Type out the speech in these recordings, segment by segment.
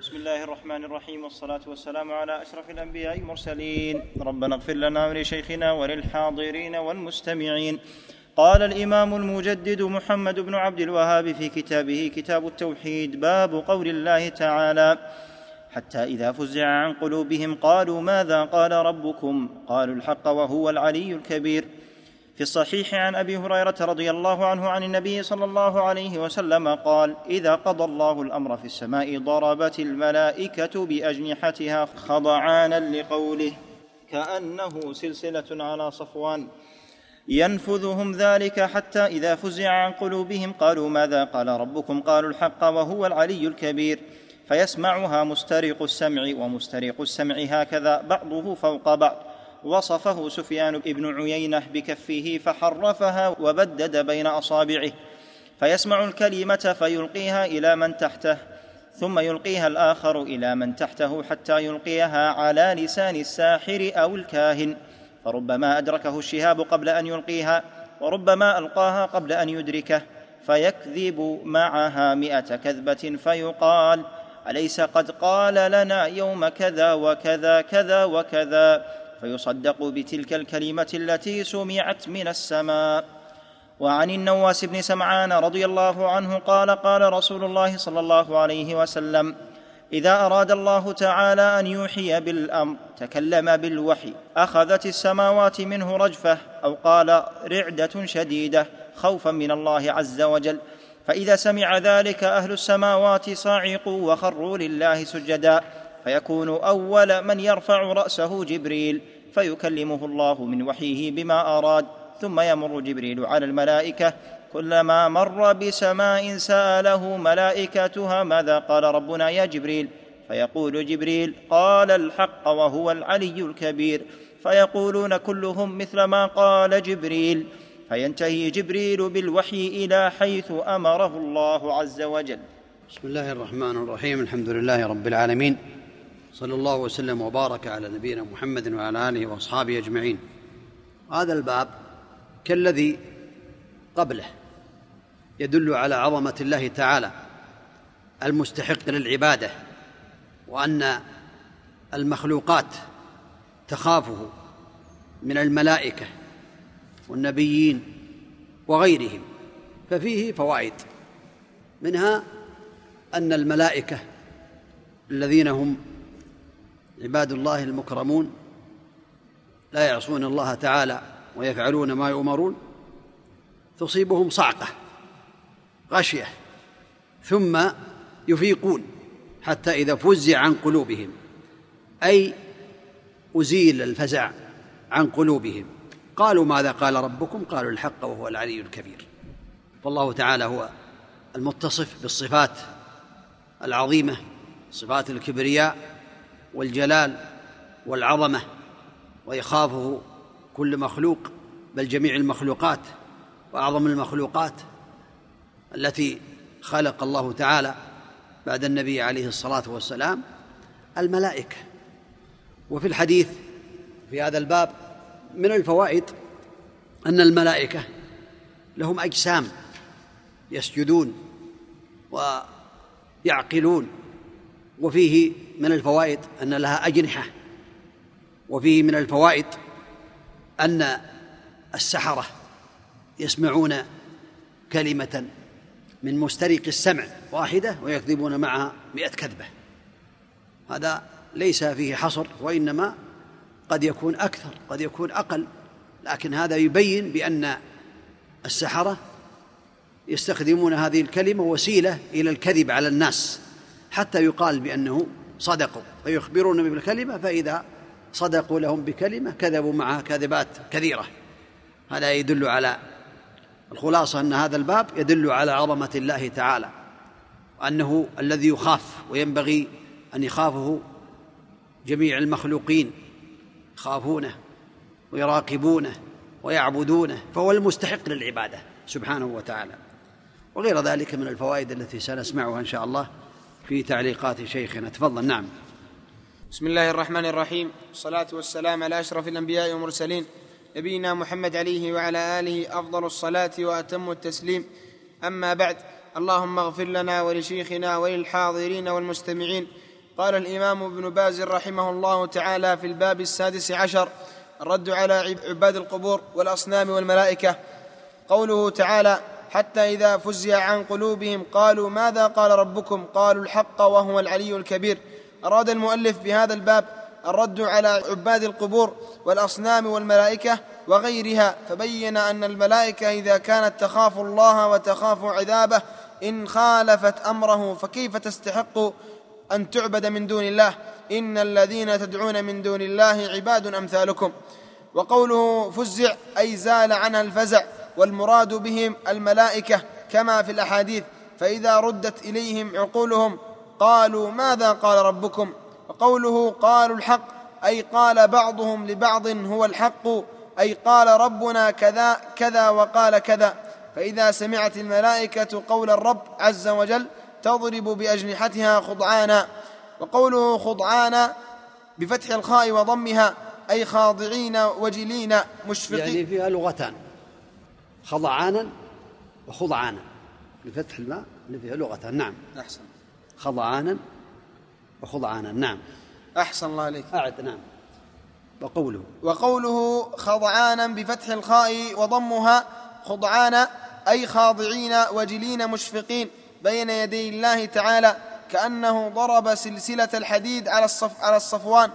بسم الله الرحمن الرحيم والصلاة والسلام على أشرف الأنبياء المرسلين. ربنا اغفر لنا ولشيخنا وللحاضرين والمستمعين. قال الإمام المجدد محمد بن عبد الوهاب في كتابه كتاب التوحيد باب قول الله تعالى حتى إذا فزع عن قلوبهم قالوا ماذا قال ربكم؟ قالوا الحق وهو العلي الكبير. في الصحيح عن أبي هريرة رضي الله عنه عن النبي صلى الله عليه وسلم قال إذا قضى الله الأمر في السماء ضربت الملائكة بأجنحتها خضعانا لقوله كأنه سلسلة على صفوان. ينفذهم ذلك حتى إذا فزع عن قلوبهم قالوا ماذا قال ربكم؟ قالوا الحق وهو العلي الكبير فيسمعها مسترق السمع ومسترق السمع هكذا بعضه فوق بعض. وصفه سفيان بن عيينة بكفه فحرفها وبدد بين أصابعه فيسمع الكلمة فيلقيها إلى من تحته ثم يلقيها الآخر إلى من تحته حتى يلقيها على لسان الساحر أو الكاهن فربما أدركه الشهاب قبل أن يلقيها وربما ألقاها قبل أن يدركه فيكذب معها مائه كذبة فيقال أليس قد قال لنا يوم كذا وكذا كذا وكذا؟ فيصدق بتلك الكلمة التي سمعت من السماء. وعن النواس بن سمعان رضي الله عنه قال قال رسول الله صلى الله عليه وسلم إذا أراد الله تعالى أن يوحي بالأمر تكلم بالوحي أخذت السماوات منه رجفة أو قال رعدة شديدة خوفا من الله عز وجل. فإذا سمع ذلك أهل السماوات صعقوا وخروا لله سجدا. فيكون أول من يرفع رأسه جبريل فيكلمه الله من وحيه بما أراد ثم يمر جبريل على الملائكة كلما مر بسماء سأله ملائكتها ماذا قال ربنا يا جبريل؟ فيقول جبريل قال الحق وهو العلي الكبير. فيقولون كلهم مثل ما قال جبريل. فينتهي جبريل بالوحي إلى حيث أمره الله عز وجل. بسم الله الرحمن الرحيم. الحمد لله رب العالمين. صلى الله وسلم وبارك على نبينا محمد وعلى آله وأصحابه أجمعين. هذا الباب كالذي قبله يدل على عظمة الله تعالى المستحق للعبادة وأن المخلوقات تخافه من الملائكة والنبيين وغيرهم ففيه فوائد. منها أن الملائكة الذين هم عباد الله المكرمون لا يعصون الله تعالى ويفعلون ما يؤمرون تصيبهم صعقة غشية ثم يفيقون حتى إذا فزع عن قلوبهم أي أزيل الفزع عن قلوبهم. قالوا ماذا قال ربكم؟ قالوا الحق وهو العلي الكبير. فالله تعالى هو المتصف بالصفات العظيمة صفات الكبرياء والجلال والعظمة ويخافه كل مخلوق بل جميع المخلوقات وأعظم المخلوقات التي خلق الله تعالى بعد النبي عليه الصلاة والسلام الملائكة. وفي الحديث في هذا الباب من الفوائد أن الملائكة لهم أجسام يسجدون ويعقلون وفيه من الفوائد أن لها أجنحة وفيه من الفوائد أن السحرة يسمعون كلمة من مسترق السمع واحدة ويكذبون معها مئة كذبة. هذا ليس فيه حصر وإنما قد يكون أكثر قد يكون أقل. لكن هذا يبين بأن السحرة يستخدمون هذه الكلمة وسيلة إلى الكذب على الناس. حتى يقال بأنه صدقوا فيخبرون بالكلمة فإذا صدقوا لهم بكلمة كذبوا معها كذبات كثيرة. هذا يدل على الخلاصة أن هذا الباب يدل على عظمة الله تعالى وأنه الذي يخاف وينبغي أن يخافه جميع المخلوقين يخافونه ويراقبونه ويعبدونه فهو المستحق للعبادة سبحانه وتعالى. وغير ذلك من الفوائد التي سنسمعها إن شاء الله. في تعليقات شيخنا. تفضل. نعم. بسم الله الرحمن الرحيم. والصلاة والسلام على أشرف الأنبياء والمرسلين نبينا محمد عليه وعلى آله أفضل الصلاة وأتم التسليم. أما بعد اللهم اغفر لنا ولشيخنا وللحاضرين والمستمعين. قال الإمام ابن باز رحمه الله تعالى في الباب السادس عشر الرد على عباد القبور والأصنام والملائكة. قوله تعالى حتى إذا فزع عن قلوبهم قالوا ماذا قال ربكم؟ قالوا الحق وهو العلي الكبير. أراد المؤلف بهذا الباب الرد على عباد القبور والأصنام والملائكة وغيرها فبين أن الملائكة إذا كانت تخاف الله وتخاف عذابه إن خالفت أمره فكيف تستحق أن تعبد من دون الله؟ إن الذين تدعون من دون الله عباد أمثالكم. وقوله فزع أي زال عنها الفزع. والمراد بهم الملائكة كما في الأحاديث فإذا ردت إليهم عقولهم قالوا ماذا قال ربكم؟ وقوله قالوا الحق أي قال بعضهم لبعض هو الحق أي قال ربنا كذا كذا وقال كذا. فإذا سمعت الملائكة قول الرب عز وجل تضرب بأجنحتها خضعانا. وقوله خضعانا بفتح الخاء وضمها أي خاضعين وجلين مشفقين. يعني فيها لغتان. خضعانا وخضعانا بفتح الماء اللي فيها لغتان نعم. أحسن. خضعانا وخضعانا نعم. أحسن الله عليك. أعد. نعم. وقوله. وقوله خضعانا بفتح الخاء وضمها خضعانا أي خاضعين وجلين مشفقين بين يدي الله تعالى كأنه ضرب سلسلة الحديد على الصف على الصفوان.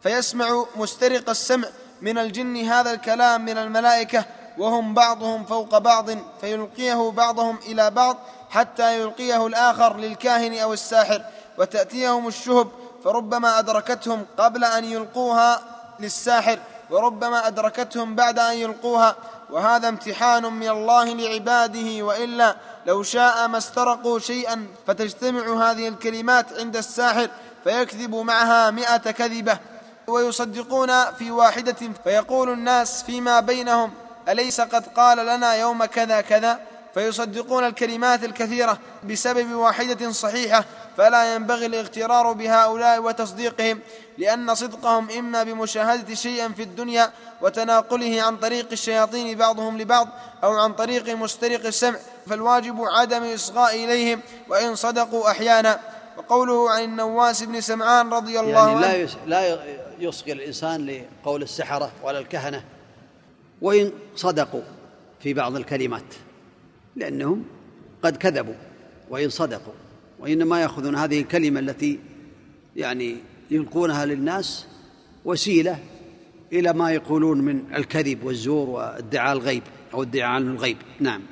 فيسمع مسترق السمع من الجن هذا الكلام من الملائكة وهم بعضهم فوق بعض فيلقيه بعضهم إلى بعض حتى يلقيه الآخر للكاهن أو الساحر وتأتيهم الشهب فربما أدركتهم قبل أن يلقوها للساحر وربما أدركتهم بعد أن يلقوها وهذا امتحان من الله لعباده وإلا لو شاء ما استرقوا شيئا فتجتمع هذه الكلمات عند الساحر فيكذب معها مائه كذبة ويصدقون في واحدة فيقول الناس فيما بينهم أليس قد قال لنا يوم كذا كذا؟ فيصدقون الكلمات الكثيرة بسبب واحدة صحيحة فلا ينبغي الاغترار بهؤلاء وتصديقهم لأن صدقهم إما بمشاهدة شيئا في الدنيا وتناقله عن طريق الشياطين بعضهم لبعض أو عن طريق مسترق السمع فالواجب عدم اصغاء إليهم وإن صدقوا أحيانا. وقوله عن النواس بن سمعان رضي الله يعني لا عنه لا يصغي الإنسان لقول السحرة ولا الكهنة. وإن صدقوا في بعض الكلمات لأنهم قد كذبوا وإن صدقوا وإنما يأخذون هذه الكلمة التي يعني يلقونها للناس وسيلة إلى ما يقولون من الكذب والزور وادعاء الغيب أو ادعاء الغيب. نعم.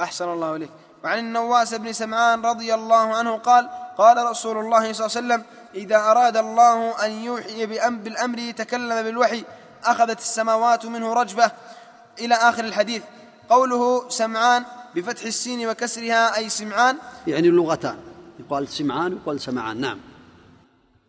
أحسن الله إليك. وعن النواس بن سمعان رضي الله عنه قال قال رسول الله صلى الله عليه وسلم إذا أراد الله أن يوحي بالأمر تكلم بالوحي أخذت السماوات منه رجفة إلى آخر الحديث. قوله سمعان بفتح السين وكسرها أي سمعان. يعني اللغتان يقال سمعان ويقال سمعان. نعم.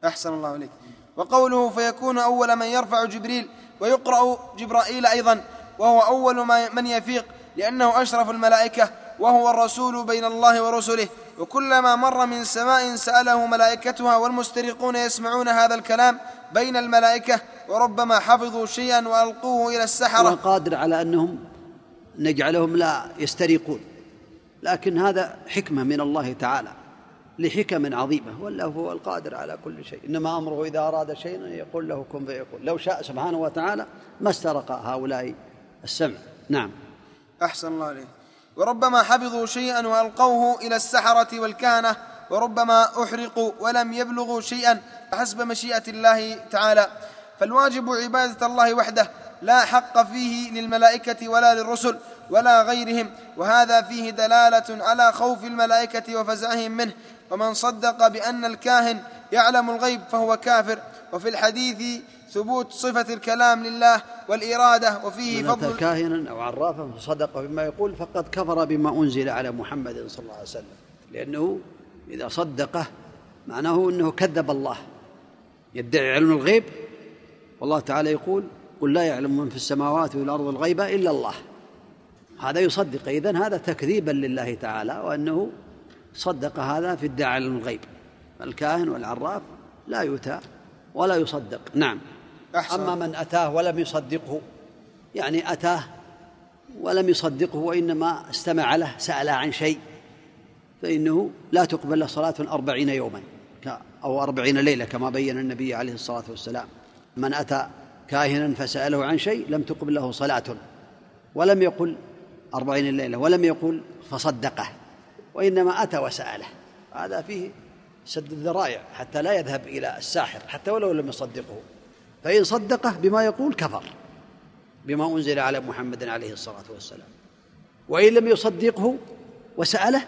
أحسن الله إليك. وقوله فيكون أول من يرفع جبريل ويقرأ جبرائيل أيضا وهو أول ما- من يفيق لأنه أشرف الملائكة وهو الرسول بين الله ورسله. وكلما مر من سماء سأله ملائكتها والمسترقون يسمعون هذا الكلام بين الملائكة وربما حفظوا شيئا وألقوه إلى السحرة. وقادر على أنهم نجعلهم لا يستريقون لكن هذا حكمة من الله تعالى لحكم عظيمة. والله هو القادر على كل شيء. إنما أمره إذا أراد شيئا يقول له كن فيكون لو شاء سبحانه وتعالى ما استرق هؤلاء السمع. نعم. أحسن الله عليه وربما حفظوا شيئا وألقوه إلى السحرة والكهنة وربما أحرقوا ولم يبلغوا شيئا. حسب مشيئة الله تعالى فالواجب عبادة الله وحده لا حق فيه للملائكة ولا للرسل ولا غيرهم وهذا فيه دلالة على خوف الملائكة وفزعهم منه. ومن صدق بأن الكاهن يعلم الغيب فهو كافر. وفي الحديث ثبوت صفة الكلام لله والإرادة وفيه من فضل كاهنا أو عرافا فصدق بما يقول فقد كفر بما أنزل على محمد صلى الله عليه وسلم. لأنه إذا صدقه معناه أنه كذب الله. يدعي علم الغيب والله تعالى يقول قل لا يعلم من في السماوات والأرض الغيب إلا الله. هذا يصدق. إذن هذا تكذيبا لله تعالى وأنه صدق هذا في ادعاء علم الغيب. الكاهن والعراف لا يؤتى ولا يصدق. نعم. أحسن. أما من أتاه ولم يصدقه يعني أتاه ولم يصدقه وإنما استمع له سأل عن شيء فإنه لا تقبل له صلاة أربعين يوما أو أربعين ليلة كما بين النبي عليه الصلاة والسلام. من أتى كاهنا فسأله عن شيء لم تقبل له صلاة ولم يقل أربعين ليلة ولم يقل فصدقه وإنما أتى وسأله. هذا فيه سد الذرائع حتى لا يذهب إلى الساحر حتى ولو لم يصدقه. فإن صدقه بما يقول كفر بما أنزل على محمد عليه الصلاة والسلام. وإن لم يصدقه وسأله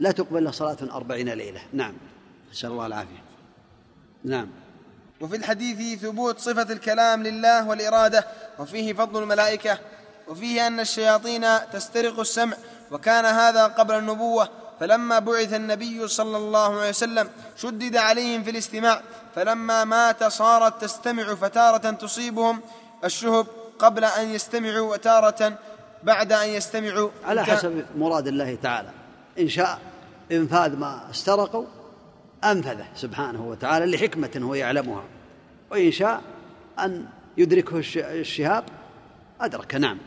لا تقبل له صلاة أربعين ليلة. نعم. نسأل الله العافية. نعم. وفي الحديث ثبوت صفة الكلام لله والإرادة وفيه فضل الملائكة وفيه أن الشياطين تسترق السمع وكان هذا قبل النبوة فلما بعث النبي صلى الله عليه وسلم شدد عليهم في الاستماع فلما مات صارت تستمع فتارة تصيبهم الشهب قبل أن يستمعوا وتارة بعد أن يستمعوا. على حسب مراد الله تعالى. إن شاء إنفاذ ما استرقوا أنفذه سبحانه وتعالى لحكمة هو يعلمها. وإن شاء أن يدركه الشهاب أدرك. نعم.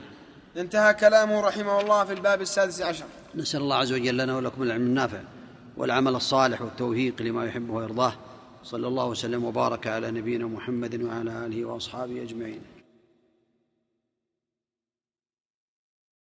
انتهى كلامه رحمه الله في الباب السادس عشر. نسأل الله عز وجل لنا ولكم العلم النافع والعمل الصالح والتوفيق لما يحبه ويرضاه. صلى الله وسلم وبارك على نبينا محمد وعلى آله وأصحابه أجمعين.